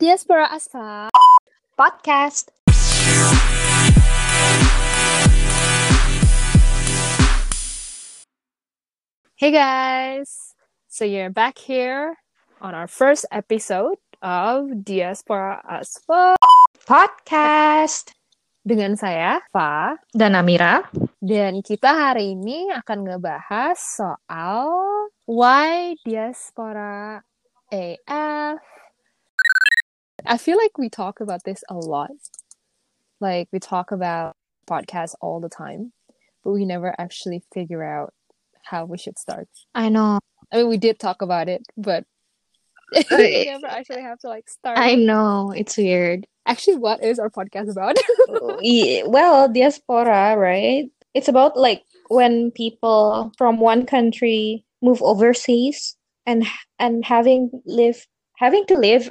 Diaspora Asfa Podcast. Hey guys! So you're back here on our first episode of Diaspora Asfa Podcast. dengan saya, Fa. Dan Amira. Dan kita hari ini akan ngebahas soal why diaspora AF. I feel like we talk about this a lot. Like we talk about podcasts all the time, but we never actually figure out how we should start. I know. I mean, we did talk about it, but we never actually have to like start. I know. It's weird. Actually, what is our podcast about? Well, diaspora, right? It's about like when people from one country move overseas and and having live having to live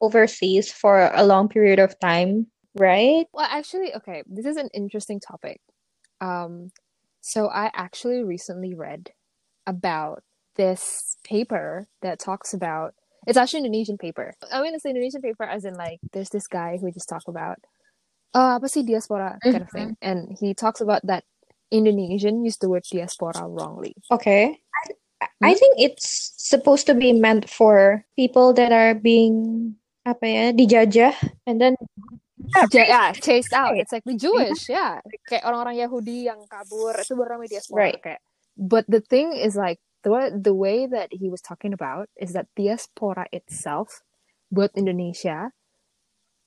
overseas for a long period of time, right? Well, actually, okay, this is an interesting topic. Um, so I actually recently read about this paper that talks about it's actually an Indonesian paper. I mean, it's an Indonesian paper as in like there's this guy who just talk about uh apa sih diaspora kind of thing, and he talks about that Indonesian used the word diaspora wrongly. Okay. I, I Hmm? think it's supposed to be meant for people that are being apa ya dijajah and then Ja- yeah, chased out. Right. It's like the Jewish, yeah. Kayak orang-orang Yahudi yang kabur itu baru namanya diaspora. Right. Kayak. But the thing is like the way, the way that he was talking about is that diaspora itself buat Indonesia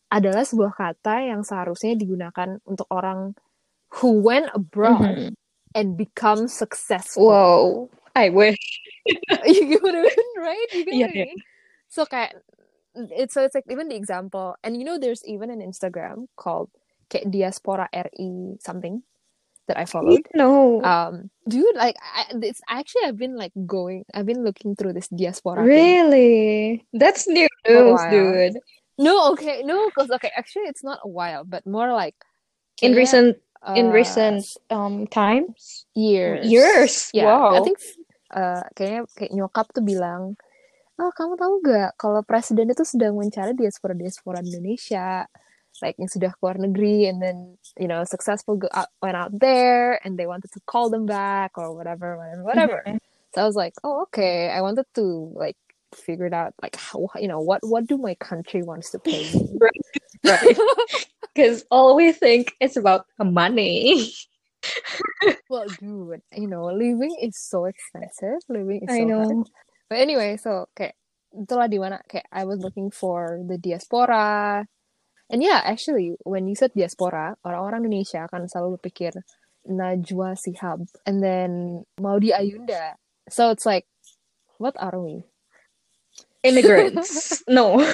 adalah sebuah kata yang seharusnya digunakan untuk orang who went abroad Mhm. and become successful. Whoa, I wish. you get what I mean, right? You get Yeah, what I yeah. mean? So kayak it's so it's like even the example, and you know, there's even an Instagram called kayak diaspora RI something that I followed. No. Um, dude, like I, it's actually I've been like going, I've been looking through this diaspora. thing. Really? That's new news, dude. No, okay, no, because okay, actually it's not a while, but more like In recent in uh, recent um times? years. Years. Yeah, Wow. I think uh, kayaknya kayak nyokap tuh bilang, oh kamu tahu gak kalau presiden itu sedang mencari diaspora diaspora Indonesia, like yang sudah keluar negeri, and then you know successful go out, went out there, and they wanted to call them back or whatever, whatever, whatever. Mhm. So I was like, oh okay, I wanted to like figure it out like how you know what what do my country wants to pay me. Right. Because all we think is about money. well, dude, you know living is so expensive, living is I so hard. But anyway, so kayak itulah di mana kayak I was looking for the diaspora. And yeah, actually when you said diaspora, orang-orang Indonesia akan selalu berpikir Najwa Shihab and then Maudi Ayunda. So it's like what are we? Immigrants. no.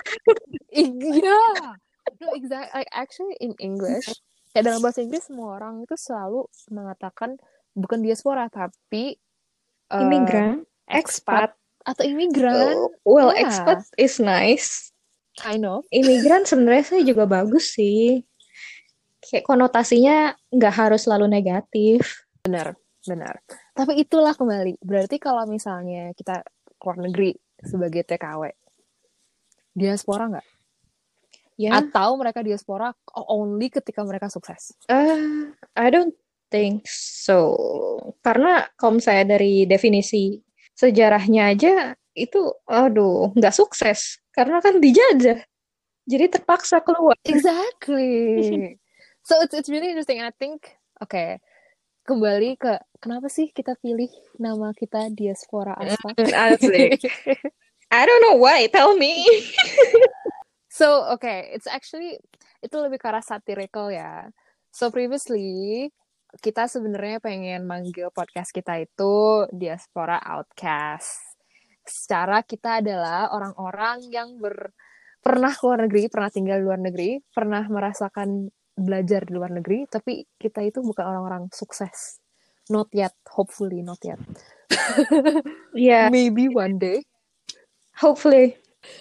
Yeah. No, exactly. Like actually in English, kayak dalam bahasa Inggris semua orang itu selalu mengatakan bukan diaspora tapi uh, Immigrant. expat atau imigran. Oh, well, Yeah. expat is nice. Kind of. Imigran sebenarnya sih juga bagus sih. Kayak konotasinya nggak harus selalu negatif. Benar, benar. Tapi itulah kembali. Berarti kalau misalnya kita keluar negeri sebagai TKW, diaspora nggak? Ya. Atau mereka diaspora only ketika mereka sukses? Eh, I don't think so. Karena kalau misalnya dari definisi sejarahnya aja itu, aduh, nggak sukses. Karena kan dijajah. Jadi terpaksa keluar. Exactly. so it's it's really interesting. I think, okay, kembali ke kenapa sih kita pilih nama kita diaspora aspa? Asli. I don't know why, tell me. So, okay, it's actually itu lebih ke arah satirical ya. So previously kita sebenarnya pengen manggil podcast kita itu Diaspora Outcast. Secara kita adalah orang-orang yang ber pernah keluar negeri, pernah tinggal di luar negeri, pernah merasakan belajar di luar negeri, tapi kita itu bukan orang-orang sukses. Not yet, hopefully not yet. Ya, Maybe one day. hopefully.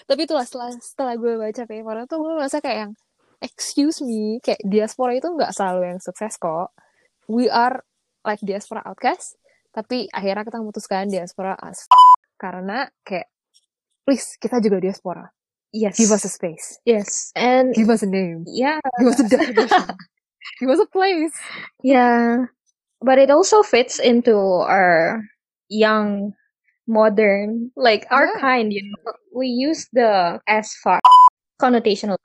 tapi itulah setelah setelah gue baca paper itu gue merasa kayak yang excuse me kayak diaspora itu nggak selalu yang sukses kok we are like diaspora outcast tapi akhirnya kita memutuskan diaspora as karena kayak please kita juga diaspora Yes. Give us a space. yes. And Give us a name. yeah, Give us a definition. Give us a place. yeah. But it also fits into our young, modern, like our Yeah. kind, you know. We use the as fuck connotational.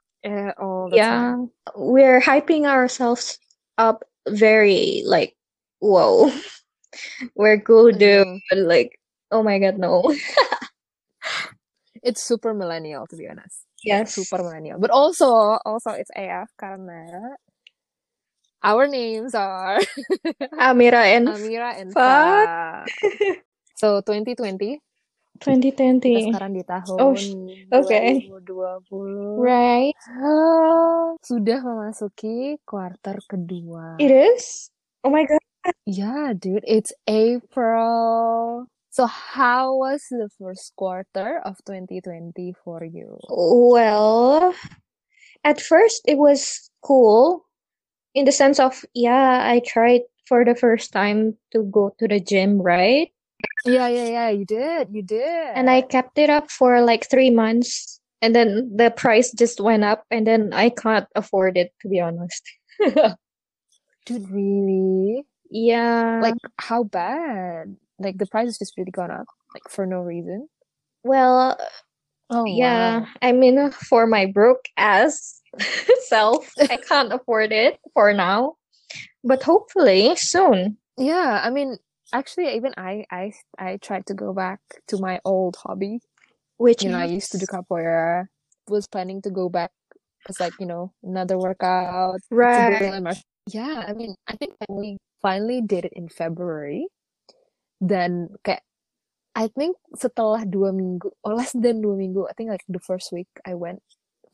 All the time. Yeah. We're hyping ourselves up very like, whoa. We're cool, dude. Mhm. Like, oh my god, no. It's super millennial to be honest. Yes. Super millennial. But also, also it's AF karena our names are Amira and Amira and Fa. So 2020 kita 2020. sekarang di tahun Oh, okay. 2020. Right. Ah, sudah memasuki kuarter kedua. It is? Oh my god. Yeah, dude, it's April. So how was the first quarter of 2020 for you? Well, at first it was cool in the sense of, yeah, I tried for the first time to go to the gym, right? Yeah, yeah, yeah, you did, you did. And I kept it up for like three months. And then the price just went up, and then I can't afford it, to be honest. Dude, really? Yeah. Like, how bad? Like, the price has just really gone up, like, for no reason. well, Oh, yeah, wow. I mean, for my broke ass self, I can't afford it for now. But hopefully soon. Yeah, I mean, actually, even I, I, I tried to go back to my old hobby. Which You know, I used to do is capoeira. Was planning to go back as like, you know, another workout. right. build my martial- Yeah, I mean, I think when we finally did it in February, then kayak I think setelah dua minggu, or less than dua minggu, I think like the first week I went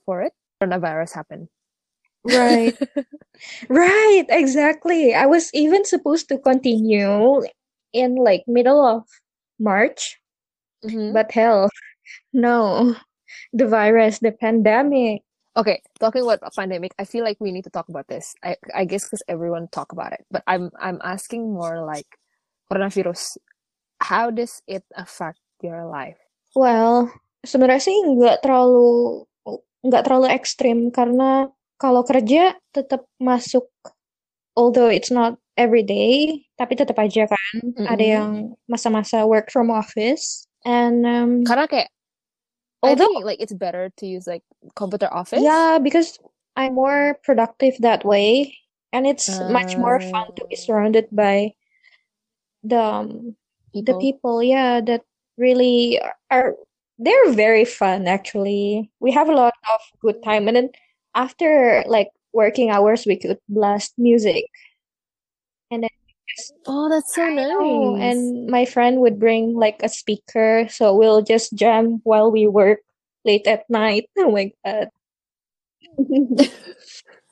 for it, coronavirus happened. Right. Right, exactly. I was even supposed to continue in like middle of March, Mhm. but hell, no. The virus, the pandemic. Okay, talking about a pandemic, I feel like we need to talk about this. I I guess because everyone talk about it, but I'm I'm asking more like coronavirus. How does it affect your life? Well, sebenarnya sih nggak terlalu nggak terlalu ekstrim karena kalau kerja tetap masuk, although it's not every day, tapi tetap aja kan ada Mm-mm. yang masa-masa work from office. And um, Karena kayak although think like it's better to use like computer office. Yeah, because I'm more productive that way, and it's much more fun to be Uh, surrounded by the um, the people. people, yeah, that really are, they're very fun actually. We have a lot of good time, and then after like working hours, we could blast music, and then Oh, that's so nice. and my friend would bring like a speaker, so we'll just jam while we work late at night. Oh my God.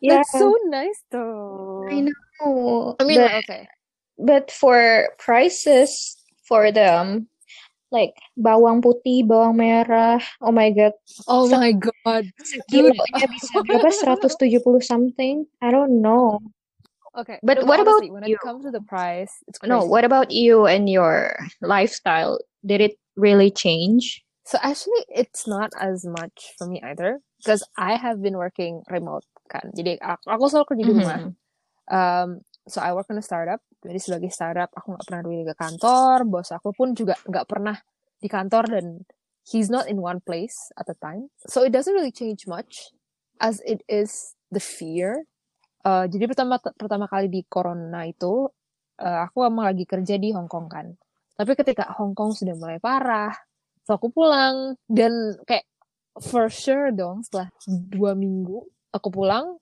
Yeah. That's so nice though. I know, I mean, but okay. but for prices for them, like bawang putih, bawang merah, oh my God, Oh my God, dude. bisa berapa? 170 something? I don't know. Okay, But no, what about when you? it comes to the price, No, what about you and your lifestyle? Did it really change? So actually, it's not as much for me either because I have been working remote kan. Jadi aku, aku selalu kerja di rumah. Mhm. Um, so I work in a startup. Jadi sebagai startup, aku nggak pernah dulu ke kantor. Bos aku pun juga nggak pernah di kantor dan he's not in one place at a time. So it doesn't really change much as it is the fear. Uh, jadi pertama pertama kali di corona itu, uh, aku emang lagi kerja di Hong Kong kan. Tapi ketika Hong Kong sudah mulai parah, so aku pulang dan kayak for sure dong setelah dua minggu aku pulang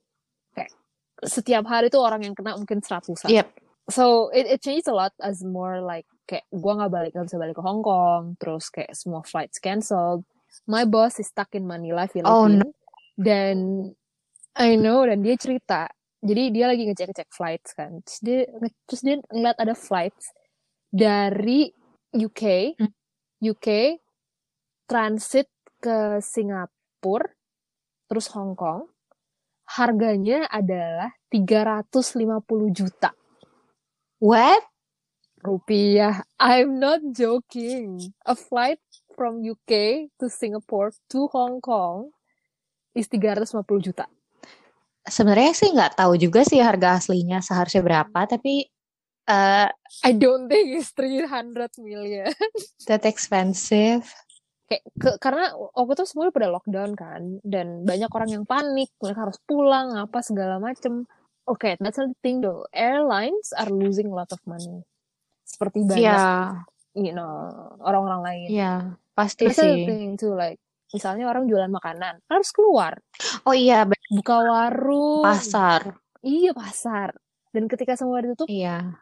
kayak setiap hari tuh orang yang kena mungkin seratusan. Yep. So it it changed a lot as more like kayak gua nggak balik nggak bisa balik ke Hong Kong, terus kayak semua flights cancelled. My boss is stuck in Manila, Oh no. Philippines, dan I know dan dia cerita. Jadi dia lagi ngecek-ngecek flights kan. Terus dia nge- terus dia ngeliat ada flights dari UK, Hmm. UK transit ke Singapura, terus Hong Kong. Harganya adalah 350 juta What? rupiah. I'm not joking. A flight from UK to Singapore to Hong Kong is 350 juta. Sebenarnya sih nggak tahu juga sih harga aslinya seharusnya berapa, tapi uh, I don't think it's 300 million. that expensive. Kayak ke, karena waktu itu semuanya pada lockdown kan dan banyak orang yang panik, mereka harus pulang apa segala macem. Oke, okay, that's the thing though. Airlines are losing a lot of money. Seperti banyak Yeah, you know orang-orang lain. yeah, pasti That's the sih. thing too like misalnya orang jualan makanan harus keluar Oh iya, buka warung pasar. iya pasar dan ketika semua ditutup Iya.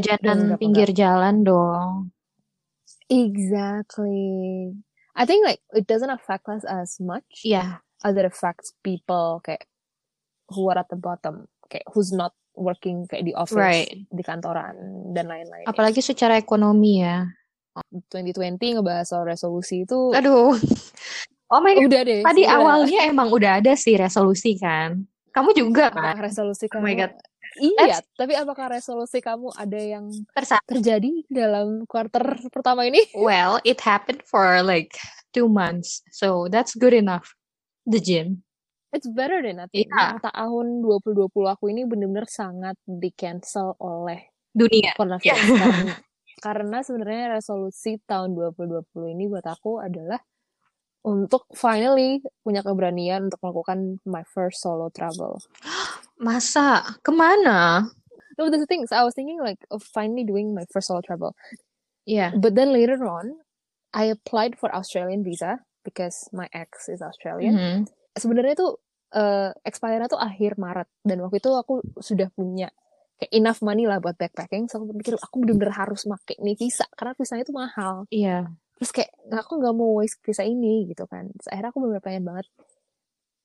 Jajanan pinggir jalan dong. exactly I think like it doesn't affect us as much Iya, as it affects people kayak who are at the bottom kayak who's not working kayak di office right. di kantoran dan lain-lain Apalagi secara ekonomi ya. 2020 ngebahas soal resolusi itu Aduh. Oh my God. udah deh Tadi udah. awalnya emang udah ada sih resolusi kan. Kamu juga kan? resolusi Oh my kamu God. Iya, tapi apakah resolusi kamu ada yang Tersa- terjadi dalam quarter pertama ini? Well, it happened for like two months. So that's good enough. The gym. It's better than nothing. Iya. Yang tahun 2020 aku ini benar-benar sangat di cancel oleh Dunia. coronavirus. Karena, karena sebenarnya resolusi tahun 2020 ini buat aku adalah untuk finally punya keberanian untuk melakukan my first solo travel. Masa? Ke mana? No, that's the thing. So I was thinking like of finally doing my first solo travel. Iya. But then later on, I applied for Australian visa because my ex is Australian. Mhm. Sebenarnya tuh eh expire tuh akhir Maret dan waktu itu aku sudah punya kayak enough money lah buat backpacking. So aku pikir aku bener-bener harus make nih visa karena visanya tuh mahal. Iya. Terus kayak aku nggak mau waste visa ini gitu kan. Terus akhirnya aku bener-bener pengen banget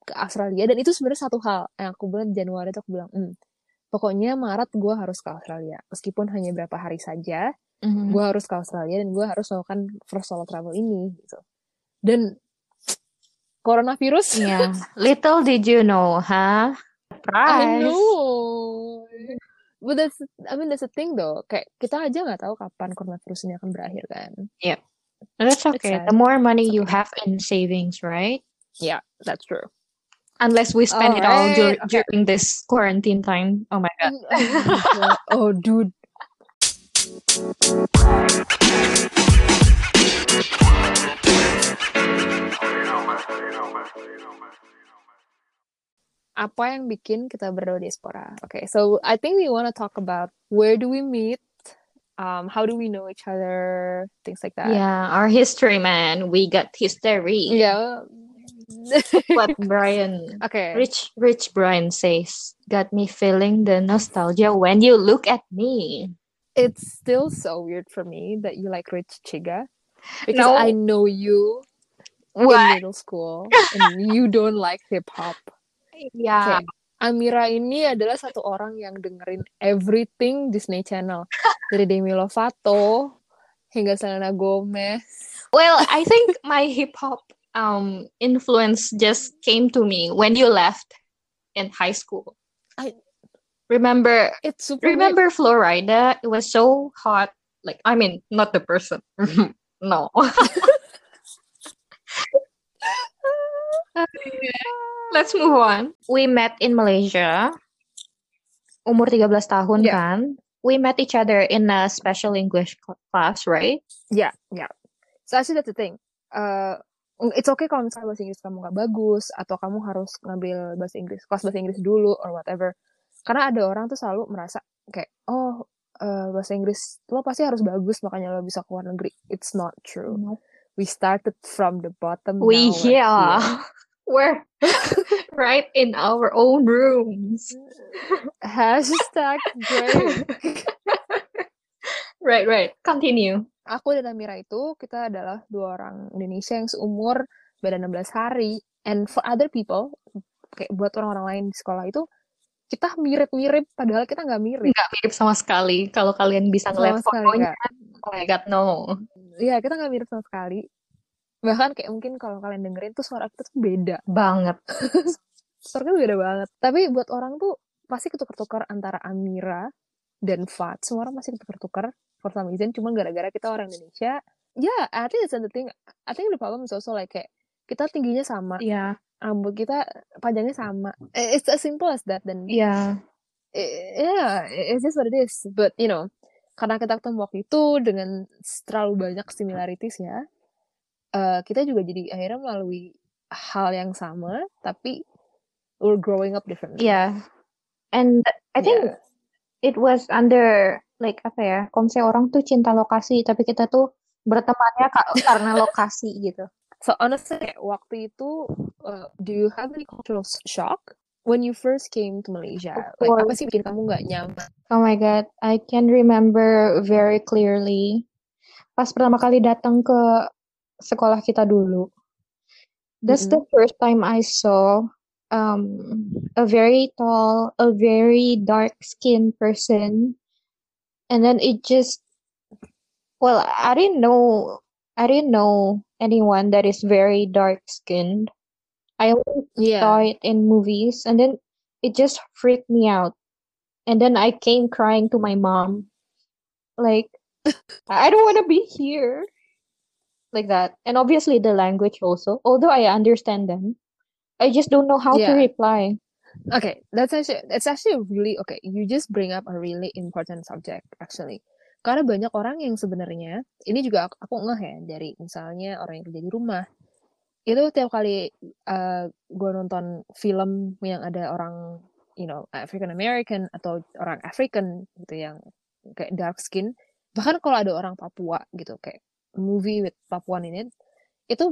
ke Australia dan itu sebenarnya satu hal yang aku bilang Januari tuh aku bilang, hmm, pokoknya Maret gue harus ke Australia meskipun hanya berapa hari saja Mhm. gue harus ke Australia dan gue harus melakukan first solo travel ini gitu dan coronavirus Iya. Little did you know, huh? I Surprise. know but that's I mean that's the thing though kayak kita aja nggak tahu kapan coronavirus ini akan berakhir kan That's It's okay. sad. The more money It's you okay. have in savings, right? yeah that's true Unless we spend it all dur- okay. during this quarantine time. Oh my god. oh dude apa yang bikin kita berdua diaspora? Okay, so I think we want to talk about where do we meet, um, how do we know each other, things like that. Yeah, our history, man. We got history. Yeah. What Brian, okay. Rich, Rich Brian says, got me feeling the nostalgia when you look at me. It's still so weird for me that you like Rich Chiga because No. I know you in middle school and you don't like hip hop. Yeah. Kayak, Amira ini adalah satu orang yang dengerin everything Disney Channel dari Demi Lovato hingga Selena Gomez. Well, I think my hip hop um influence just came to me when you left in high school. I- remember It's super weird. remember Florida? It was so hot. Like I mean, not the person. no. Let's move on. We met in Malaysia. Umur 13 tahun Yeah. kan? We met each other in a special English cl- class, right? Yeah, yeah. So actually that's the thing. Uh, it's okay kalau misalnya bahasa Inggris kamu nggak bagus atau kamu harus ngambil bahasa Inggris kelas bahasa Inggris dulu or whatever. Karena ada orang tuh selalu merasa kayak oh eh, bahasa Inggris lo pasti harus bagus makanya lo bisa ke luar negeri. It's not true. We started from the bottom. We now we're yeah. here. We're right in our own rooms. Hashtag brave. Right, right. Continue. Aku dan Amira itu kita adalah dua orang Indonesia yang seumur beda 16 hari. And for other people, kayak buat orang-orang lain di sekolah itu, kita mirip-mirip, padahal kita nggak mirip. Nggak mirip sama sekali. Kalau kalian bisa ngeliat fotonya, oh my god, no. Iya, kita nggak mirip sama sekali. Bahkan kayak mungkin kalau kalian dengerin tuh suara kita tuh beda. Banget. Suara kita beda banget. Tapi buat orang tuh pasti ketukar-tukar antara Amira dan Fat. Semua orang pasti ketukar-tukar for some reason. Cuma gara-gara kita orang Indonesia, yeah, I think that's the thing. I think the problem is also like kayak kita tingginya sama, Yeah. rambut kita panjangnya sama. It's as simple as that. Dan Yeah. i- yeah, it's just what it is. But you know, karena kita ketemu waktu itu dengan terlalu banyak similarities ya, eh, kita juga jadi akhirnya melalui hal yang sama, tapi we're growing up differently. Yeah. And I think Yeah. it was under like apa ya? Misalnya orang tuh cinta lokasi, tapi kita tuh bertemannya ka- karena lokasi gitu. So honestly, waktu itu, uh, do you have any cultural shock when you first came to Malaysia? Like apa sih bikin kamu nggak nyaman? Oh my God, I can remember very clearly pas pertama kali datang ke sekolah kita dulu. That's the first time I saw um, a very tall, a very dark-skinned person, and then it just, well, I didn't know, I didn't know anyone that is very dark-skinned. I saw Yeah. it in movies, and then it just freaked me out. And then I came crying to my mom, like, I don't want to be here, like that. And obviously the language also, although I understand them, I just don't know how to Yeah. reply. Okay, that's actually it's actually really okay. You just bring up a really important subject actually. Karena banyak orang yang sebenarnya ini juga aku, aku ngeh ya dari misalnya orang yang kerja di rumah itu tiap kali uh, gue nonton film yang ada orang you know African American atau orang African gitu yang kayak dark skin bahkan kalau ada orang Papua gitu kayak movie with Papuan in it itu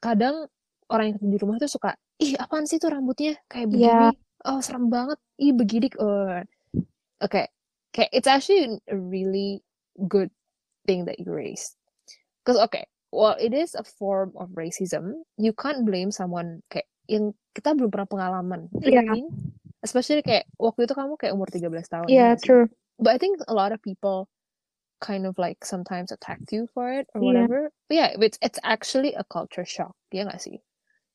kadang orang yang di rumah tuh suka ih apaan sih tuh rambutnya? Kayak Yeah. begini. Oh serem banget. Ih begidik. Oh oke. Kayak it's actually a really good thing that you raised. Because okay well it is a form of racism you can't blame someone kayak yang kita belum pernah pengalaman what I Yeah. mean especially kayak waktu itu kamu kayak umur 13 tahun ya Yeah, sih? true. but I think a lot of people kind of like sometimes attacked you for it or Yeah. whatever but yeah it's it's actually a culture shock ya nggak sih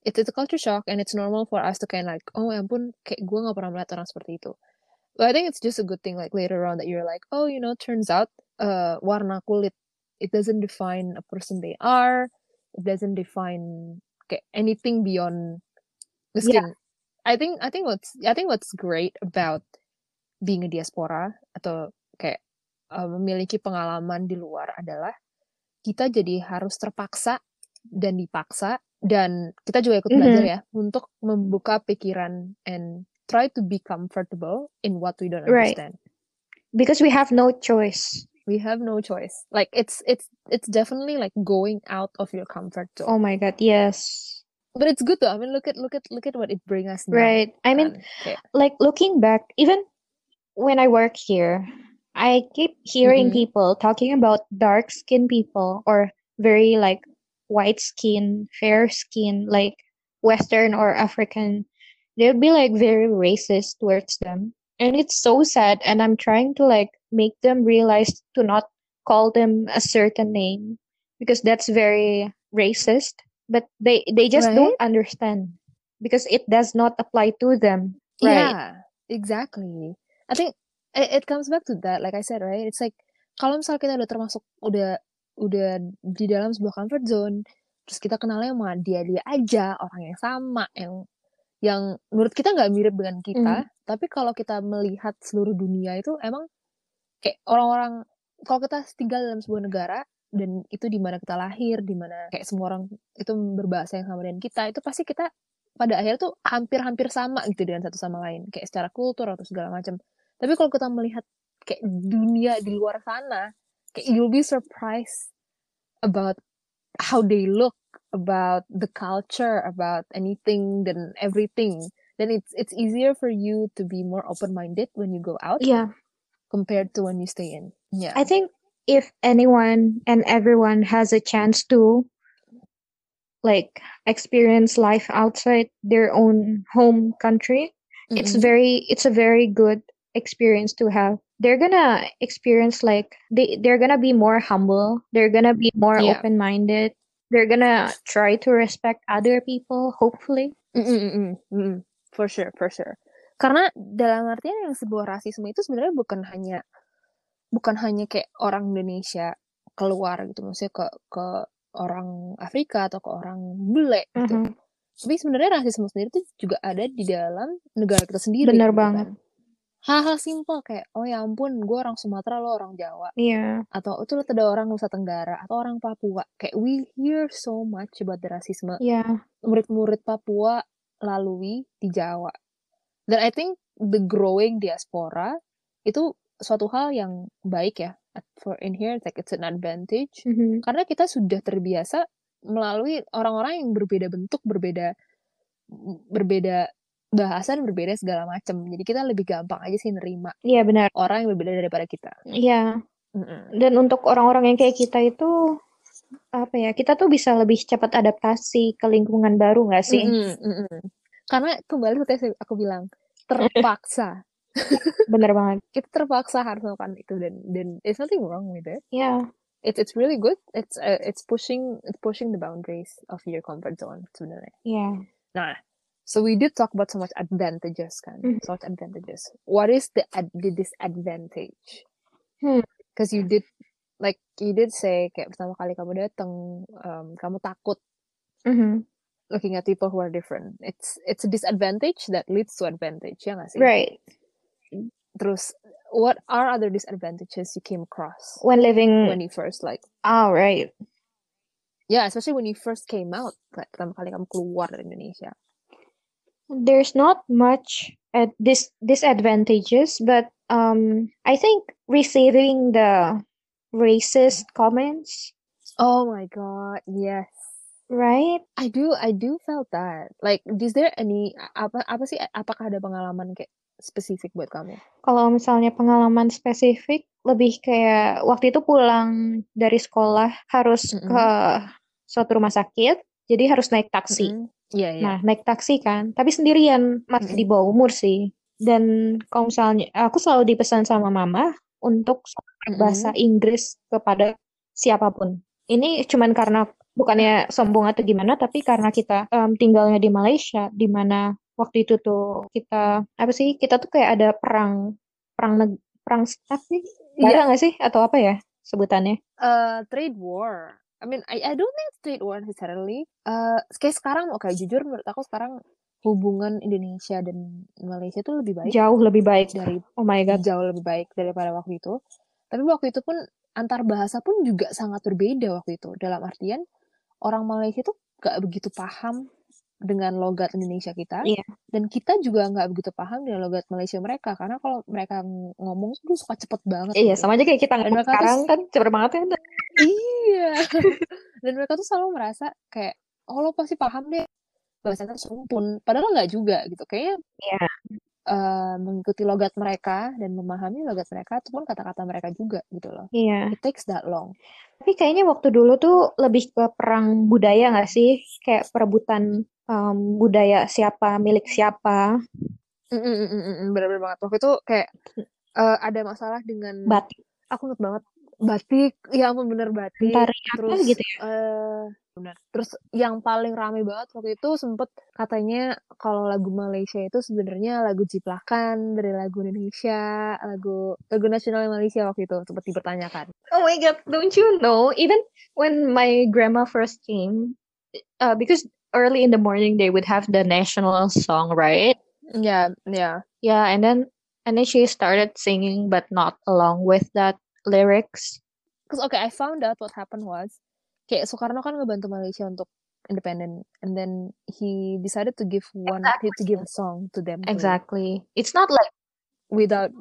it's, it's a culture shock and it's normal for us to kind of like oh ya ampun kayak gue nggak pernah melihat orang seperti itu but I think it's just a good thing like later on that you're like oh you know turns out uh warna kulit it doesn't define a person they are it doesn't define kayak anything beyond the Yeah. skin I think I think what's I think what's great about being a diaspora atau kayak uh, memiliki pengalaman di luar adalah kita jadi harus terpaksa dan dipaksa dan kita juga ikut belajar Mhm. ya untuk membuka pikiran and try to be comfortable in what we don't Right. understand. Because we have no choice. We have no choice. Like it's it's it's definitely like going out of your comfort zone. Oh my God, yes. But it's good though. I mean, look at look at look at what it brings us now. Right. I mean? Kayak, like looking back, even when I work here, I keep hearing Mm-mm. people talking about dark skinned people or very like white skin, fair skin, like Western or African. They'll be like very racist towards them. And it's so sad. And I'm trying to like make them realize to not call them a certain name because that's very racist. But they, they just Right? don't understand because it does not apply to them. Right. Yeah, exactly. I think it, it comes back to that. Like I said, right? It's like kalau misal kita udah termasuk udah udah di dalam sebuah comfort zone, terus kita kenalnya sama dia dia aja orang yang sama yang yang menurut kita nggak mirip dengan kita, tapi kalau kita melihat seluruh dunia itu emang kayak orang-orang kalau kita tinggal dalam sebuah negara dan itu di mana kita lahir, di mana kayak semua orang itu berbahasa yang sama dengan kita, itu pasti kita pada akhirnya tuh hampir-hampir sama gitu dengan satu sama lain, kayak secara kultur atau segala macam. Tapi kalau kita melihat kayak dunia di luar sana, kayak you'll be surprised about how they look, about the culture, about anything dan everything. Then it's it's easier for you to be more open-minded when you go out Yeah. compared to when you stay in. Yeah. I think if anyone and everyone has a chance to like experience life outside their own home country, it's Mm-mm. very it's a very good experience to have. They're gonna experience like they they're gonna be more humble. They're gonna be more Yeah. open-minded. They're gonna try to respect other people, hopefully. Mm, mm, mm, mm, mm. For sure, for sure. Karena dalam artian yang sebuah rasisme itu sebenarnya bukan hanya bukan hanya kayak orang Indonesia keluar gitu maksudnya ke ke orang Afrika atau ke orang bule gitu Mhm. tapi sebenarnya rasisme sendiri tuh juga ada di dalam negara kita sendiri Bener gitu banget. kan hal-hal simpel kayak oh ya ampun gue orang Sumatera lo orang Jawa Iya. atau itu lihat ada orang Nusa Tenggara atau orang Papua kayak we hear so much about the rasisme Iya. murid-murid Papua lalui di Jawa dan I think the growing diaspora itu suatu hal yang baik ya for in here like it's an advantage Mhm. karena kita sudah terbiasa melalui orang-orang yang berbeda bentuk berbeda berbeda bahasan berbeda segala macam jadi kita lebih gampang aja sih nerima Iya benar. orang yang berbeda daripada kita Iya. Mm-mm. Dan untuk orang-orang yang kayak kita itu apa ya? Kita tuh bisa lebih cepat adaptasi ke lingkungan baru nggak sih? Mm-mm, mm-mm. karena kembali seperti yang aku bilang terpaksa Bener banget. kita terpaksa harus melakukan itu dan dan there's nothing wrong with it Iya. it's it's really good it's uh, it's pushing it's pushing the boundaries of your comfort zone sebenarnya Iya. nah so we did talk about so much advantages kan Mhm. so much advantages what is the ad- the disadvantage Hmm. because you did like you did say kayak pertama kali kamu datang um, kamu takut Mhm. looking at people who are different it's it's a disadvantage that leads to advantage ya nggak sih Right. terus what are other disadvantages you came across When living. when you first like Oh, right. yeah especially when you first came out kayak pertama kali kamu keluar dari Indonesia There's not much at this disadvantages, but um, I think receiving the racist comments, oh my god yes right? I do I do felt that like is there any apa apa sih apakah ada pengalaman kayak spesifik buat kamu Kalau misalnya pengalaman spesifik, lebih kayak waktu itu pulang dari sekolah harus Mm-mm. ke suatu rumah sakit, jadi harus naik taksi. Mm-mm. Iya iya Nah, naik taksi kan, tapi sendirian, masih di bawah umur sih. Dan kalau misalnya, aku selalu dipesan sama mama untuk bahasa Inggris kepada siapa pun. Ini cuman karena bukannya sombong atau gimana, tapi karena kita em, tinggalnya di Malaysia, di mana waktu itu tuh kita apa sih? Kita tuh kayak ada perang, perang neg- perang apa sih? Iya. Nggak sih? Atau apa ya sebutannya? uh, trade war. I mean, I, I don't think it's trade war necessarily. Uh, kayak sekarang, oke, jujur menurut aku sekarang hubungan Indonesia dan Malaysia itu lebih baik Jauh lebih baik. dari Oh my God. jauh lebih baik daripada waktu itu. Tapi waktu itu pun antar bahasa pun juga sangat berbeda waktu itu. Dalam artian orang Malaysia tuh gak begitu paham dengan logat Indonesia kita, Iya. dan kita juga nggak begitu paham dengan logat Malaysia mereka. Karena kalau mereka ng- ngomong tuh suka cepet banget. Iya, gitu. sama aja kayak kita Dan ngomong mereka tuh sekarang kan cepet banget kan. Iya. Dan mereka tuh selalu merasa kayak, oh lo pasti paham deh bahasanya sumpun. Padahal nggak juga gitu. Kayaknya Iya. eh, mengikuti logat mereka dan memahami logat mereka itu pun kata-kata mereka juga gitu loh. Iya. It takes that long. Tapi kayaknya waktu dulu tuh lebih ke perang budaya nggak sih? Kayak perebutan em, budaya siapa milik siapa. Mm, mm, mm, mm, Bener-bener banget. Waktu itu kayak eh, ada masalah dengan Batik, aku inget banget batik. Ya ampun bener batik. tari apa Terus gitu ya? eh benar. Terus yang paling rame banget waktu itu sempet katanya kalau lagu Malaysia itu sebenarnya lagu jiplakan dari lagu Indonesia, lagu lagu nasional Malaysia waktu itu sempat dipertanyakan. Oh my God, don't you know? Even when my grandma first came, uh, because early in the morning they would have the national song, right? Yeah, yeah. Yeah, and then and then she started singing, but not along with that lyrics. Cause okay, I found out what happened was kayak Soekarno kan ngebantu Malaysia untuk independent and then he decided to give one to give a song to them too, Exactly. It's not like without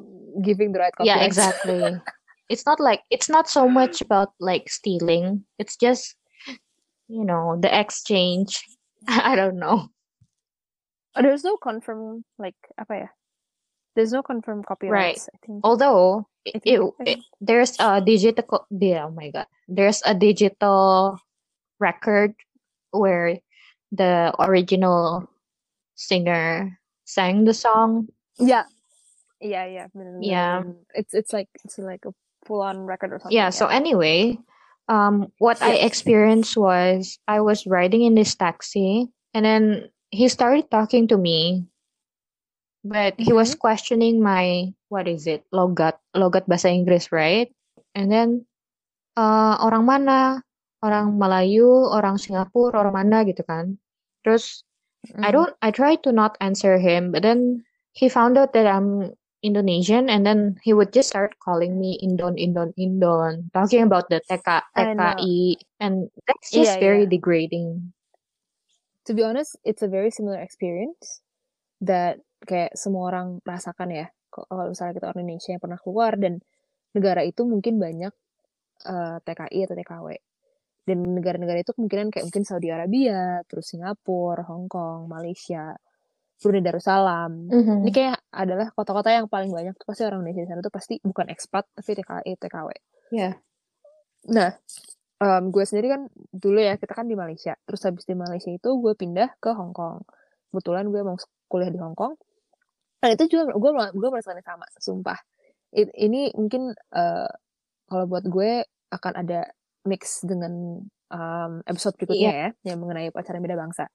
giving the right yeah, exactly. It's not like it's not so much about like stealing. It's just you know the exchange. I don't know. There's no confirm like apa ya? There's no confirmed copyrights. I think. Although I think, it- I it- there's a digital yeah, oh my god. There's a digital record where the original singer sang the song. Yeah. Yeah, yeah. Yeah. It's it's like it's like a full on record or something. Yeah, so anyway, um what I experienced was I was riding in this taxi and then he started talking to me but he was questioning my what is it? Logat logat bahasa Inggris, right? And then uh, orang mana orang Melayu orang Singapura orang mana gitu kan terus I Mhm. don't I try to not answer him but then he found out that I'm Indonesian and then he would just start calling me Indon Indon Indon talking about the TK. TKI and that's just Iya, very iya. degrading To be honest, it's a very similar experience that kayak semua orang rasakan ya. Kalau misalnya kita orang Indonesia yang pernah keluar dan negara itu mungkin banyak eh, TKI atau TKW. Dan negara-negara itu kemungkinan kayak mungkin Saudi Arabia, terus Singapura, Hong Kong, Malaysia, Brunei Darussalam. Mhm. Ini kayak adalah kota-kota yang paling banyak tuh pasti orang Indonesia di sana tuh pasti bukan expat tapi TKI, TKW. yeah Nah, em, gue sendiri kan dulu ya kita kan di Malaysia. Terus habis di Malaysia itu gue pindah ke Hong Kong. Kebetulan gue mau kuliah di Hong Kong. Dan itu juga gue gue merasakan yang sama, sumpah. It- ini mungkin eh, kalau buat gue akan ada mix dengan em, episode berikutnya ya, yang mengenai pacaran beda bangsa.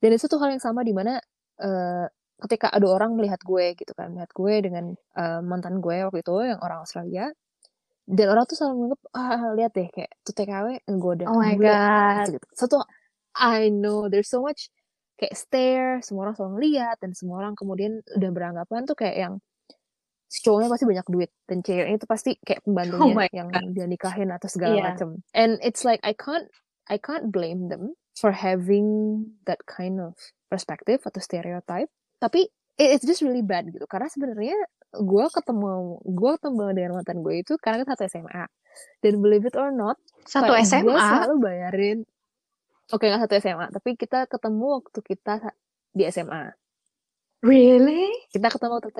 Dan itu tuh hal yang sama di mana eh, ketika ada orang melihat gue gitu kan, melihat gue dengan eh, mantan gue waktu itu yang orang Australia, dan orang tuh selalu menganggap ah lihat deh kayak tuh TKW ngegoda oh my bule," god gitu. Satu I know there's so much kayak stare, semua orang selalu ngeliat dan semua orang kemudian udah beranggapan tuh kayak yang si cowoknya pasti banyak duit dan ceweknya itu pasti kayak Oh pembantunya my yang dia nikahin atau segala Iya. macam. And it's like I can't I can't blame them for having that kind of perspective atau stereotype. Tapi it- it's just really bad gitu. Karena sebenarnya gue ketemu gue ketemu dengan mantan gue itu karena kita satu SMA. Dan believe it or not, satu kayak gue SMA selalu bayarin. Oke nggak satu SMA, tapi kita ketemu waktu kita di SMA. really Kita ketemu waktu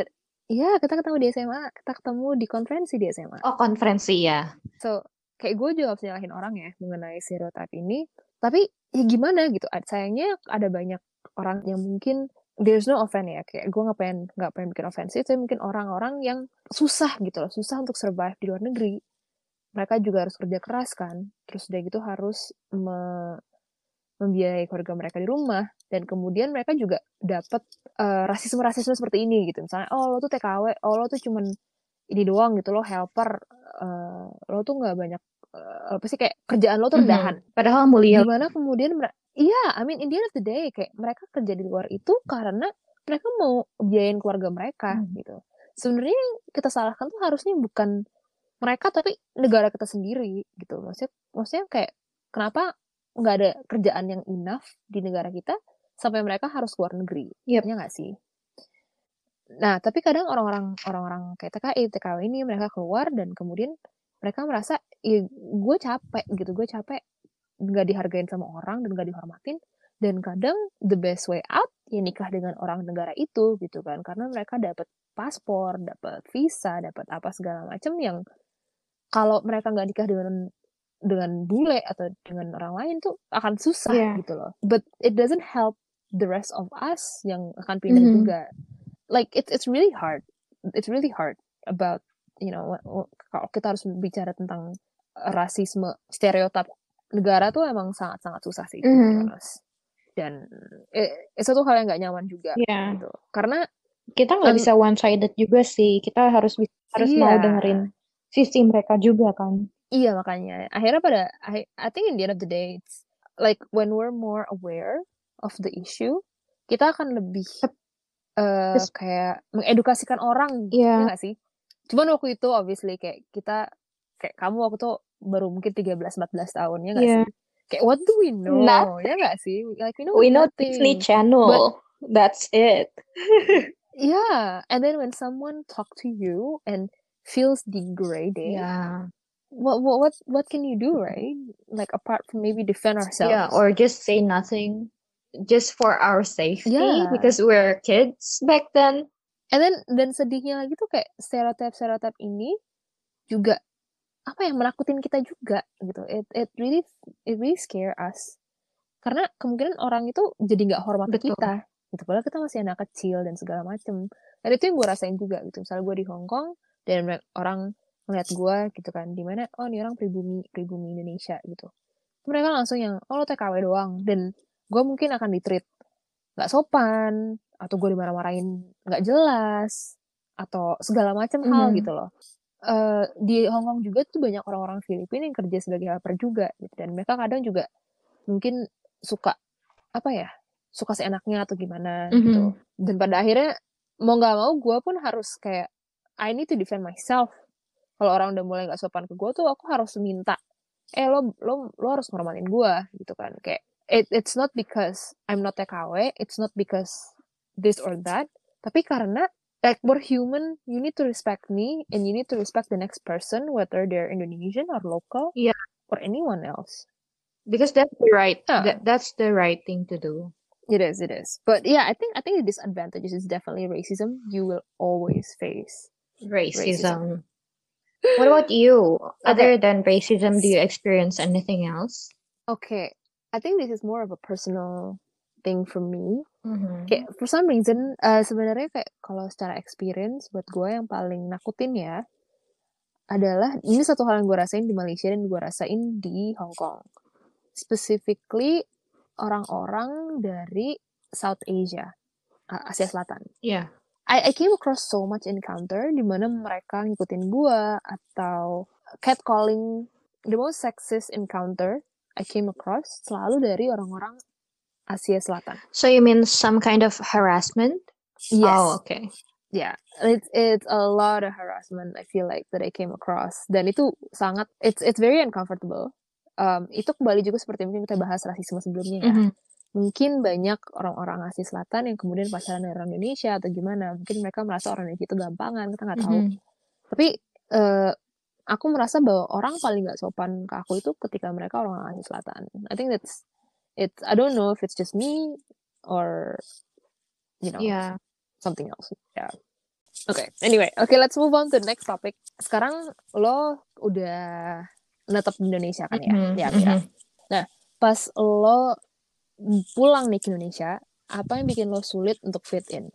Iya, kita ketemu di SMA. Kita ketemu di konferensi di SMA. oh konferensi ya So, kayak gue juga harus nyalahin orang ya mengenai stereotip ini. Tapi ya gimana gitu. Sayangnya ada banyak orang yang mungkin there's no offense ya. Kayak gue nggak pengen nggak pengen bikin ofensif, tapi mungkin orang-orang yang susah gitu loh, susah untuk survive di luar negeri. Mereka juga harus kerja keras kan. Terus udah gitu harus me- membiayai keluarga mereka di rumah dan kemudian mereka juga dapat eh, rasisme-rasisme seperti ini gitu. Misalnya, oh lo tuh TKW, oh lo tuh cuman ini doang gitu lo helper eh, lo tuh nggak banyak eh, apa sih kayak kerjaan lo tuh rendahan. Padahal mulia. Gimana kemudian iya I mean in the end of the day kayak mereka kerja di luar itu karena mereka mau biayain keluarga mereka Hmm. gitu. Sebenarnya yang kita salahkan tuh harusnya bukan mereka tapi negara kita sendiri gitu. Maksudnya maksudnya kayak kenapa nggak ada kerjaan yang enough di negara kita sampai mereka harus keluar negeri? Yep. ya nggak sih? Nah, tapi kadang orang-orang orang-orang kayak TKI, TKW ini mereka keluar dan kemudian mereka merasa, ya gue capek gitu, gue capek nggak dihargain sama orang dan nggak dihormatin. Dan kadang the best way out ya nikah dengan orang negara itu gitu kan, karena mereka dapat paspor, dapat visa, dapat apa segala macam yang kalau mereka nggak nikah dengan dengan bule atau dengan orang lain tuh akan susah Iya. gitu loh. But it doesn't help the rest of us yang akan pindah Mhm. juga. Like it's it's really hard. It's really hard about you know kalau kita harus bicara tentang rasisme stereotip negara tuh emang sangat-sangat susah sih Mhm. honest. Dan eh, itu tuh hal yang nggak nyaman juga Iya. gitu. Karena kita nggak Um, bisa one sided juga sih kita harus harus mau Iya. dengerin sisi mereka juga kan Iya makanya akhirnya pada I, I think in the end of the day it's like when we're more aware of the issue kita akan lebih eh Terus- kayak mengedukasikan orang Iya. ya nggak sih cuman waktu itu obviously kayak kita kayak kamu waktu itu baru mungkin 13-14 tahun ya nggak Iya. sih? Kayak what do we know? Nothing. ya nggak sih? Like we know we know nothing. Disney Channel. That's it. Yeah. And then when someone talk to you and feels degraded yeah. what, what what what can you do right? Like apart from maybe defend ourselves. yeah or just say nothing just for our safety Yeah. because we're kids back then And then dan sedihnya lagi tuh kayak stereotip-stereotip ini juga apa yang menakutin kita juga gitu. It it really it really scare us. Karena kemungkinan orang itu jadi nggak hormat ke Betul. kita. Gitu. Padahal kita masih anak kecil dan segala macem. Dan itu yang gue rasain juga gitu. Misalnya gue di Hong Kong dan orang melihat gue gitu kan. Di mana oh ini orang pribumi pribumi Indonesia gitu. Mereka langsung yang oh lo TKW doang. Dan gue mungkin akan ditreat nggak sopan atau gue dimarah-marahin nggak jelas atau segala macam hal Mhm. gitu loh uh, di Hong Kong juga tuh banyak orang-orang Filipina yang kerja sebagai helper juga gitu dan mereka kadang juga mungkin suka apa ya suka seenaknya atau gimana mm -hmm. gitu dan pada akhirnya mau nggak mau gue pun harus kayak I need to defend myself kalau orang udah mulai nggak sopan ke gue tuh aku harus minta eh lo lo lo harus ngormanin gue gitu kan kayak it, it's not because I'm not TKW it's not because this or that tapi karena like we're human you need to respect me and you need to respect the next person whether they're Indonesian or local yeah or anyone else because that's the right yeah. that, that's the right thing to do it is it is but yeah I think I think the disadvantages is definitely racism you will always face racism. racism. What about you? Other than racism, do you experience anything else? Okay, I think this is more of a personal thing for me. Mm-hmm. Kayak for some reason, uh, sebenarnya kayak kalau secara experience buat gue yang paling nakutin ya adalah ini satu hal yang gue rasain di Malaysia dan gue rasain di Hong Kong. Specifically orang-orang dari South Asia, Asia Selatan. Yeah. I, I came across so much encounter di mana mereka ngikutin gua atau catcalling the most sexist encounter I came across selalu dari orang-orang Asia Selatan. So you mean some kind of harassment? Yes. Oh, okay. Yeah, it's it's a lot of harassment I feel like that I came across dan itu sangat it's it's very uncomfortable. Um, itu kembali juga seperti mungkin kita bahas rasisme sebelumnya ya. Mm -hmm mungkin banyak orang-orang Asia Selatan yang kemudian pacaran dengan orang Indonesia atau gimana mungkin mereka merasa orang Indonesia itu gampangan kita nggak tahu mm -hmm. tapi uh, aku merasa bahwa orang paling nggak sopan ke aku itu ketika mereka orang Asia Selatan I think that's it's I don't know if it's just me or you know yeah. something else yeah Oke, okay. anyway, oke okay, let's move on to the next topic. Sekarang lo udah netap di Indonesia kan ya, mm -hmm. ya Mira. Mm -hmm. Nah, pas lo pulang nih ke Indonesia, apa yang bikin lo sulit untuk fit in?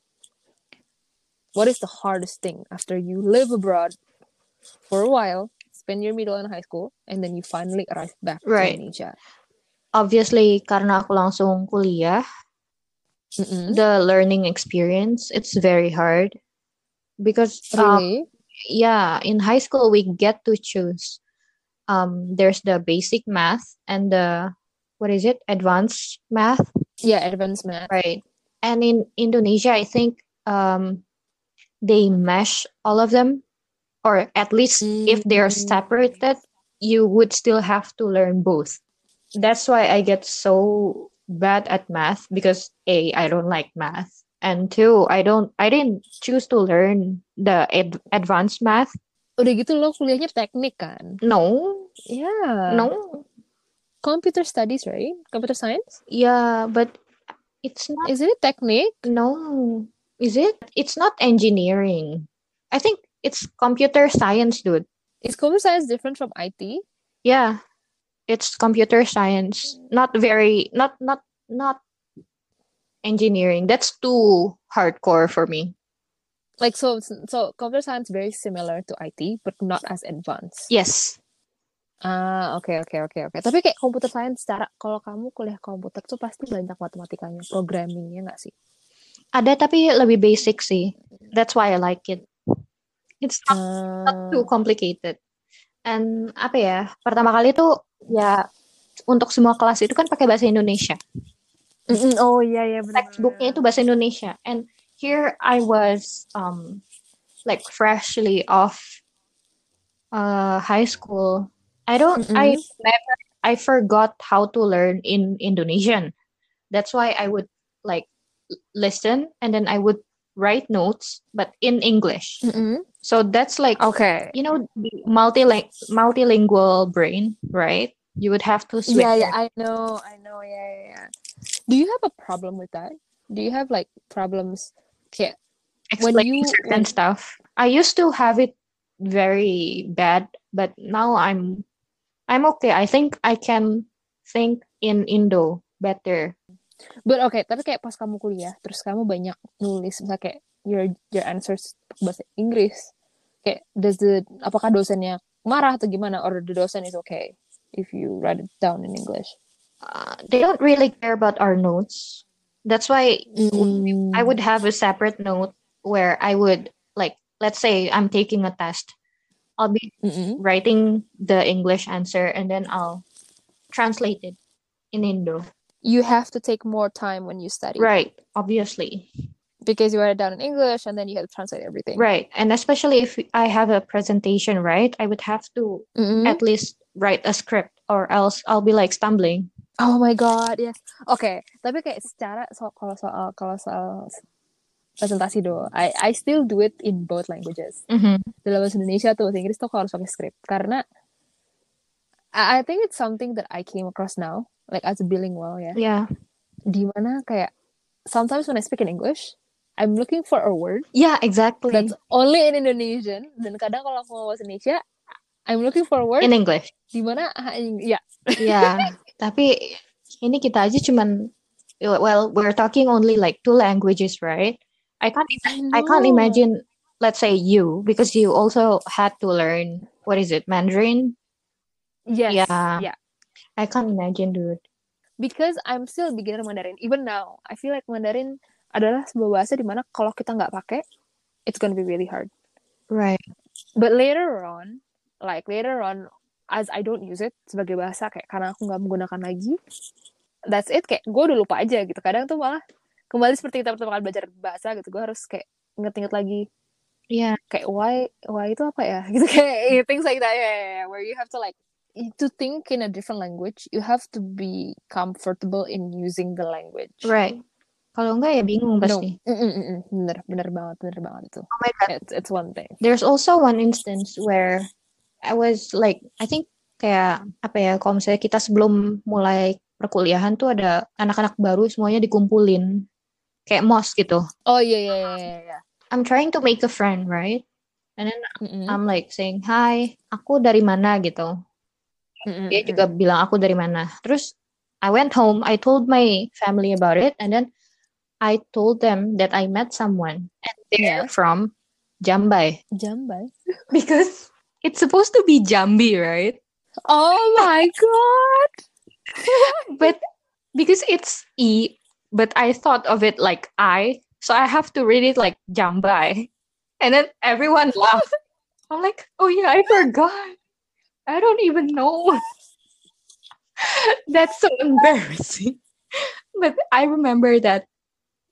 What is the hardest thing after you live abroad for a while, spend your middle and high school, and then you finally arrive back right. to Indonesia? Obviously, karena aku langsung kuliah, mm -mm. the learning experience it's very hard because um, really? um, yeah, in high school we get to choose. Um, there's the basic math and the what is it advanced math yeah advanced math right and in indonesia i think um they mesh all of them or at least mm-hmm. if they're mm. separated you would still have to learn both that's why i get so bad at math because a i don't like math and two i don't i didn't choose to learn the ad- advanced math udah gitu lo kuliahnya teknik kan no yeah no computer studies, right? Computer science? Yeah, but it's not. Isn't it technique? No. Is it? It's not engineering. I think it's computer science, dude. Is computer science different from IT? Yeah. It's computer science. Not very not not not engineering. That's too hardcore for me. Like so so computer science very similar to IT but not as advanced. Yes. Ah, oke oke oke oke. Tapi kayak komputer science secara kalau kamu kuliah komputer tuh pasti banyak matematikanya, programmingnya nggak sih? Ada tapi lebih basic sih. That's why I like it. It's not, uh... not too complicated. And apa ya? Pertama kali tuh ya untuk semua kelas itu kan pakai bahasa Indonesia. Mm-mm, oh iya iya benar. Textbooknya itu bahasa Indonesia. And here I was um like freshly off uh, high school I don't mm-hmm. I never I forgot how to learn in Indonesian. That's why I would like listen and then I would write notes but in English. Mm-hmm. So that's like okay. You know multiling- multilingual brain, right? You would have to switch. Yeah, yeah, I know. I know. Yeah, yeah, yeah. Do you have a problem with that? Do you have like problems okay, when you certain when... stuff? I used to have it very bad, but now I'm I'm okay. I think I can think in Indo better. But okay, tapi kayak pas kamu kuliah, terus kamu banyak nulis misalnya kayak your your answers bahasa Inggris. Kayak does the apakah dosennya marah atau gimana or the dosen is okay if you write it down in English? Uh, they don't really care about our notes. That's why mm. I would have a separate note where I would like let's say I'm taking a test I'll be Mm-mm. writing the English answer and then I'll translate it in Indo. You have to take more time when you study. Right, obviously. Because you write it down in English and then you have to translate everything. Right. And especially if I have a presentation, right? I would have to Mm-mm. at least write a script or else I'll be like stumbling. Oh my god, yes. Oke, tapi kayak secara so, kalau soal kalau soal presentasi do, I I still do it in both languages. Mm-hmm. Dalam bahasa Indonesia tuh, bahasa Inggris tuh harus pakai script karena I, I think it's something that I came across now, like as a bilingual ya. Yeah. Dimana kayak sometimes when I speak in English, I'm looking for a word Yeah, exactly. that's only in Indonesian dan kadang kalau aku mau bahasa Indonesia, I'm looking for a word in English. di mana ah, ya Yeah. Tapi ini kita aja cuman well, we're talking only like two languages, right? I can't I can't know. imagine let's say you because you also had to learn what is it Mandarin Yes, Yeah. yeah. I can't imagine dude because I'm still a beginner Mandarin. Even now, I feel like Mandarin adalah sebuah bahasa di mana kalau kita nggak pakai, it's gonna be really hard. right But later on, like later on, as I don't use it sebagai bahasa kayak karena aku nggak menggunakan lagi, that's it. Kayak gue udah lupa aja gitu. Kadang tuh malah kembali seperti kita pertama kali belajar bahasa gitu. Gue harus kayak inget-inget lagi yeah kayak why why itu apa ya gitu kayak things like that yeah, yeah, yeah, where you have to like to think in a different language you have to be comfortable in using the language right kalau enggak ya bingung no. pasti. Mm, mm, mm, mm. bener bener banget bener banget itu. Oh my god. It's it's one thing. There's also one instance where I was like I think kayak apa ya kalau misalnya kita sebelum mulai perkuliahan tuh ada anak-anak baru semuanya dikumpulin. Kayak mos gitu. Oh iya iya iya iya iya. I'm trying to make a friend right? And then Mm-mm. I'm like saying hi aku dari mana? gitu. Mm-mm, dia mm-mm. juga bilang aku dari mana? Terus I went home I told my family about it and then I told them that I met someone and they're Yes. from Jambai. Jambai? Because it's supposed to be Jambi right? Oh my god. But because it's E but I thought of it like I so I have to read it like Jambai. And then everyone laughed. I'm like oh yeah I forgot. I don't even know. That's so embarrassing. But I remember that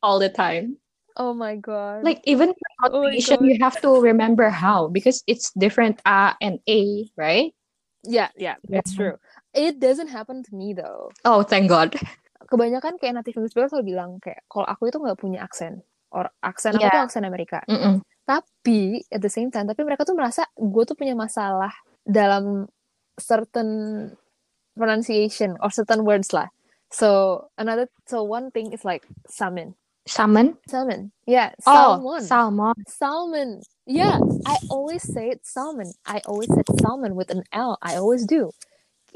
all the time. Oh my god. Like even for Oh pronunciation you have to remember how because it's different A and A right? Yeah yeah Yeah. true. It doesn't happen to me though. Oh thank God. Kebanyakan kayak native English speaker selalu bilang kayak kalau aku itu nggak punya aksen or aksen aku Yeah. tuh aksen Amerika. Mm-mm. tapi at the same time tapi mereka tuh merasa gue tuh punya masalah dalam certain pronunciation or certain words lah. So another so one thing is like salmon salmon? Salmon. Yeah oh salmon. salmon. Salmon. Yeah I always say it salmon. I always said salmon with an L. I always do.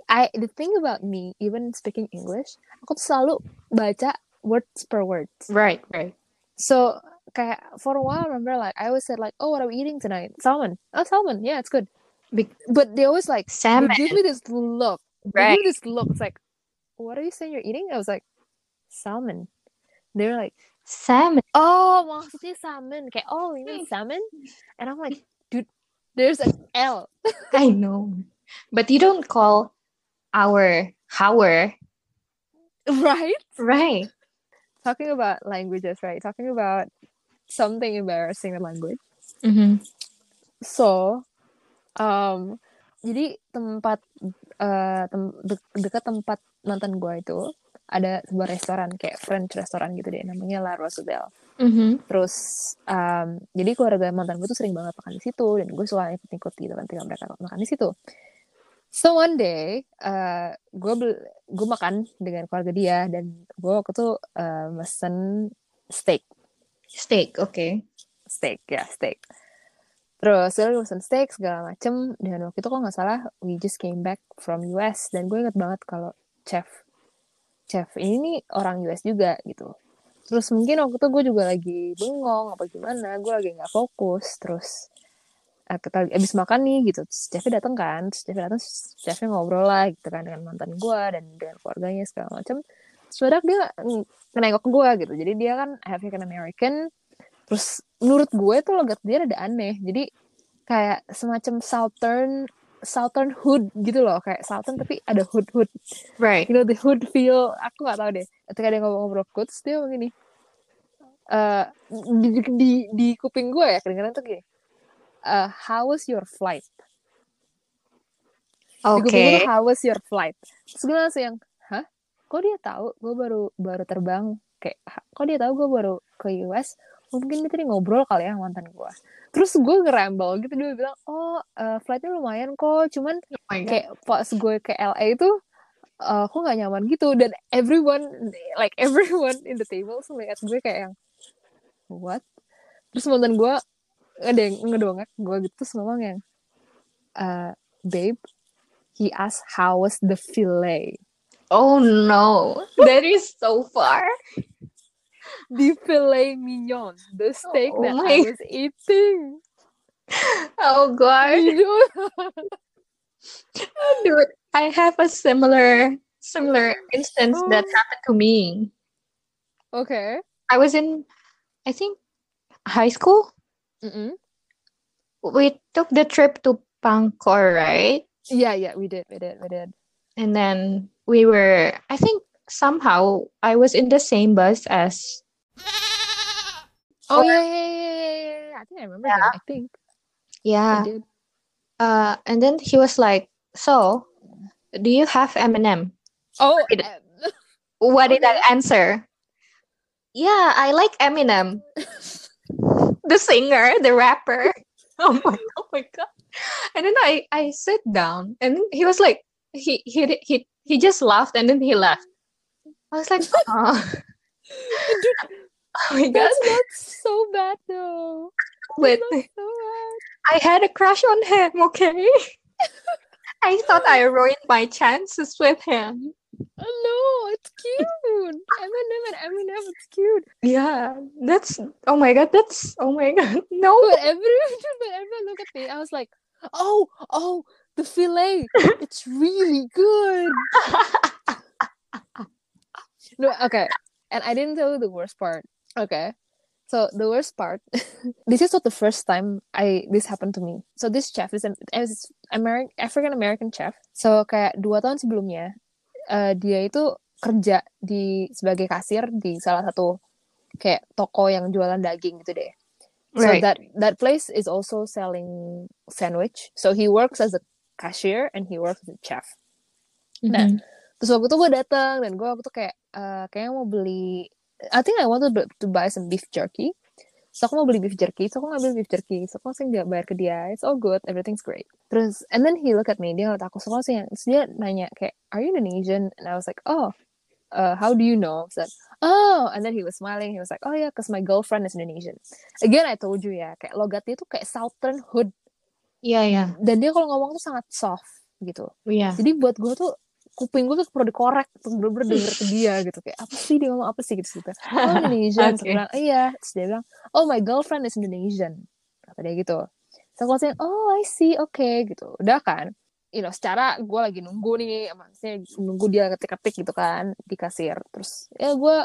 I the thing about me even speaking English aku tuh selalu baca words per words. Right right. So kayak for a while I remember like I always said like oh what are we eating tonight? Salmon. Oh salmon. Yeah it's good. Be- but they always like salmon. they give me this look. They right give me this look. It's like what are you saying you're eating? I was like salmon. They're like salmon. Oh maksudnya salmon. Kayak oh you mean salmon? And I'm like dude there's an L. I know. But you don't call our our. Right? Right. Talking about languages right? Talking about something embarrassing in language. Mm-hmm. so um jadi tempat eh, tem- de- dekat tempat mantan gue itu ada sebuah restoran kayak French restoran gitu deh namanya La Rosabelle. Mm-hmm. terus um, jadi keluarga mantan gue tuh sering banget makan di situ dan gue suka ikut-ikut gitu kan tinggal mereka makan di situ. So one day eh, gue bel- gue makan dengan keluarga dia dan gue waktu itu eh, mesen steak. Steak okay steak ya steak. Terus gue mesen steak segala macem dan waktu itu kok nggak salah we just came back from US dan gue inget banget kalau chef chef ini orang US juga gitu. Terus mungkin waktu itu gue juga lagi bengong apa gimana gue lagi nggak fokus terus eh, kita abis makan nih gitu. Terus chefnya datang kan terus chefnya datang chefnya ngobrol lah gitu kan dengan mantan gue dan dengan keluarganya segala terus mendadak dia ng- nengok gue gitu. Jadi dia kan African American terus menurut gue tuh logat dia ada aneh. Jadi kayak semacam southern southern hood gitu loh kayak southern tapi ada hood hood. Right. you know the hood feel aku gak tahu deh. Ketika dia ngobrol-ngobrol quotes dia ngomong gini eh di, di, di, kuping gue ya kadang-kadang tuh gini eh, how was your flight? Gue Okay. tuh how was your flight? Terus gue langsung yang hah? Kok dia tahu? Gue baru baru terbang kayak "Hah, kok dia tahu gue baru ke US mungkin dia tadi ngobrol kali ya mantan gue terus gue ngerambel gitu dia bilang oh eh, flightnya lumayan kok cuman Oh kayak pas gue ke LA itu eh, aku nggak nyaman gitu dan everyone like everyone in the table tuh gue kayak yang what terus mantan gue ada yang ngedongak gue gitu terus ngomong yang eh, babe he asked how was the fillet Oh no. That is so far. The filet mignon the steak Oh that my- I was eating Oh god. Oh, dude, I have a similar similar instance oh. that happened to me. okay I was in I think high school. Mm-mm. We took the trip to Pangkor, right? yeah yeah we did we did we did And then we were I think somehow I was in the same bus as oh Or- yeah, yeah yeah yeah yeah I think I remember Yeah. that I think I yeah. did Uh and then he was like, "So, do you have M&M?" oh uh, What did I answer? Yeah, I like Eminem. the singer, the rapper. Oh my, oh my god. And then I I sit down and he was like he he he he just laughed and then he left. I was like, oh, oh my god. That's not so bad though. Wait, so bad. I had a crush on him, okay? I thought I ruined my chances with him. Oh, no, it's cute. Eminem and Eminem, it's cute. Yeah, that's oh my god, that's oh my god. No. But everyone, but everyone look at me. I was like, oh, oh, the fillet. It's really good. No, okay. And I didn't tell you the worst part. Okay. So the worst part, this is not the first time I this happened to me. So this chef is an is American African American chef. So kayak dua tahun sebelumnya, eh, dia itu kerja di sebagai kasir di salah satu kayak toko yang jualan daging gitu deh. So Right. that that place is also selling sandwich. So he works as a cashier and he works as a chef. Nah, Mhm. Terus waktu itu gue datang dan gue waktu itu kayak eh, kayaknya mau beli I think I wanted to- to buy some beef jerky. So aku mau beli beef jerky so aku ngambil beef jerky. So aku langsung dia bayar ke dia it's all good everything's great. Terus and then he look at me dia ngeliat aku so aku langsung yang dia nanya kayak are you Indonesian? And I was like oh uh, how do you know? I said oh and then he was smiling he was like oh yeah cause my girlfriend is Indonesian. Again I told you ya kayak logatnya tuh kayak southern hood. Yeah, yeah. dan dia kalau ngomong tuh sangat soft gitu. Yeah. jadi buat gue tuh kuping gue tuh perlu dikorek tuh bener-bener denger ke dia gitu kayak apa sih dia ngomong? Apa sih? Gitu gitu oh Indonesian. Terus Okay. aku bilang iya. Terus dia bilang oh my girlfriend is Indonesian. Kata dia gitu. So aku langsung oh I see. Oke gitu. Udah kan? You know secara gue lagi nunggu nih maksudnya nunggu dia ketik-ketik gitu kan di kasir. Terus ya gue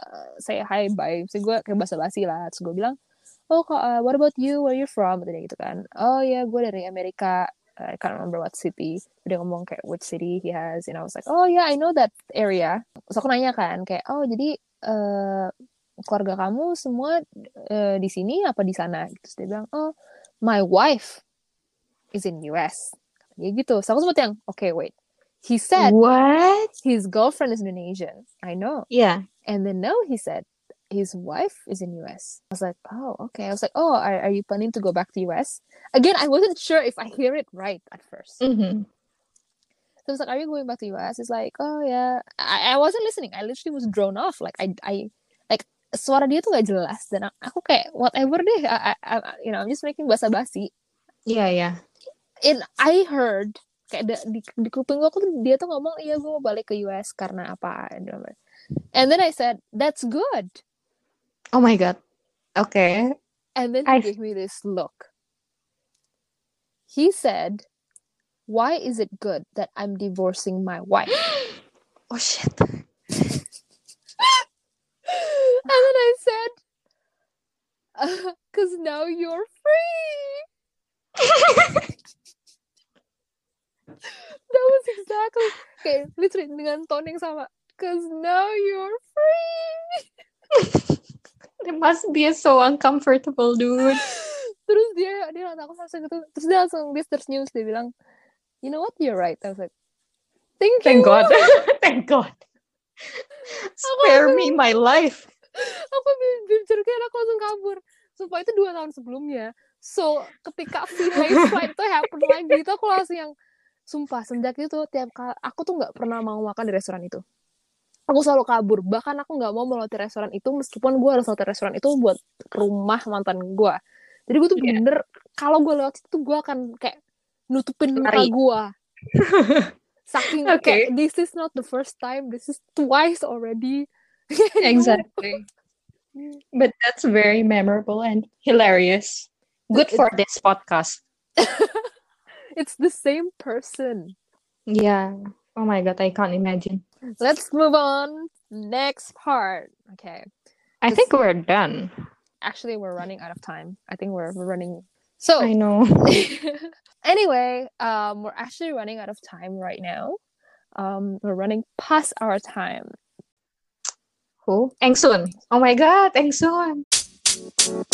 saya hi bye. Sih gue kayak basa-basi lah. Terus gue bilang oh uh, what about you? Where you from? Dia gitu kan. Oh ya gue dari Amerika I can't remember what city. Dia ngomong kayak which city he has and I was like oh yeah I know that area. Terus aku nanya kan kayak oh jadi eh keluarga kamu semua eh, di sini apa di sana? Terus dia bilang oh my wife is in US ya gitu. So aku sempat yang okay wait. He said What? his girlfriend is Indonesian. I know. Yeah. and then now he said his wife is in US. I was like, oh, okay. I was like, oh, are, are you planning to go back to US? Again, I wasn't sure if I hear it right at first. Mm-hmm. So I was like, are you going back to US? It's like, oh yeah. I, I wasn't listening. I literally was drawn off. Like I I like suara dia tuh gak jelas dan aku kayak whatever deh. I, I, I- you know, I'm just making basa-basi. Yeah, yeah. And I heard kayak da- di, di kuping gue tuh dia tuh ngomong iya gue mau balik ke US karena apa and then I said that's good Oh my god. Okay. And then I- he gave me this look. He said, Why is it good that I'm divorcing my wife? Oh shit. and then I said, Because now you're free. that was exactly kayak literally dengan tone yang sama cause now you're free must be so uncomfortable, dude. terus dia dia liat aku langsung gitu terus dia langsung dia tersenyum dia bilang you know what you're right I was like thank you Thank God. Thank God. Spare me my life. aku jujur kayak aku langsung kabur sumpah itu dua tahun sebelumnya so ketika VMA flight itu happen lagi itu aku langsung yang sumpah sejak itu tiap kali aku tuh nggak pernah mau makan di restoran itu aku selalu kabur bahkan aku nggak mau melewati restoran itu meskipun gue harus lewati restoran itu buat rumah mantan gue jadi gue tuh Iya. bener kalau gue lewat situ gue akan kayak nutupin muka gue saking Oke. kayak this is not the first time this is twice already? Exactly. But that's very memorable and hilarious. Good for this podcast. it's the same person Yeah. Oh my God, I can't imagine. Let's move on. Next part. Okay. I think we're done. Actually, we're running out of time. I think we're, we're running. So I know. anyway, um, we're actually running out of time right now. Um, we're running past our time. Who? soon Oh my God, Engsun. soon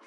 you.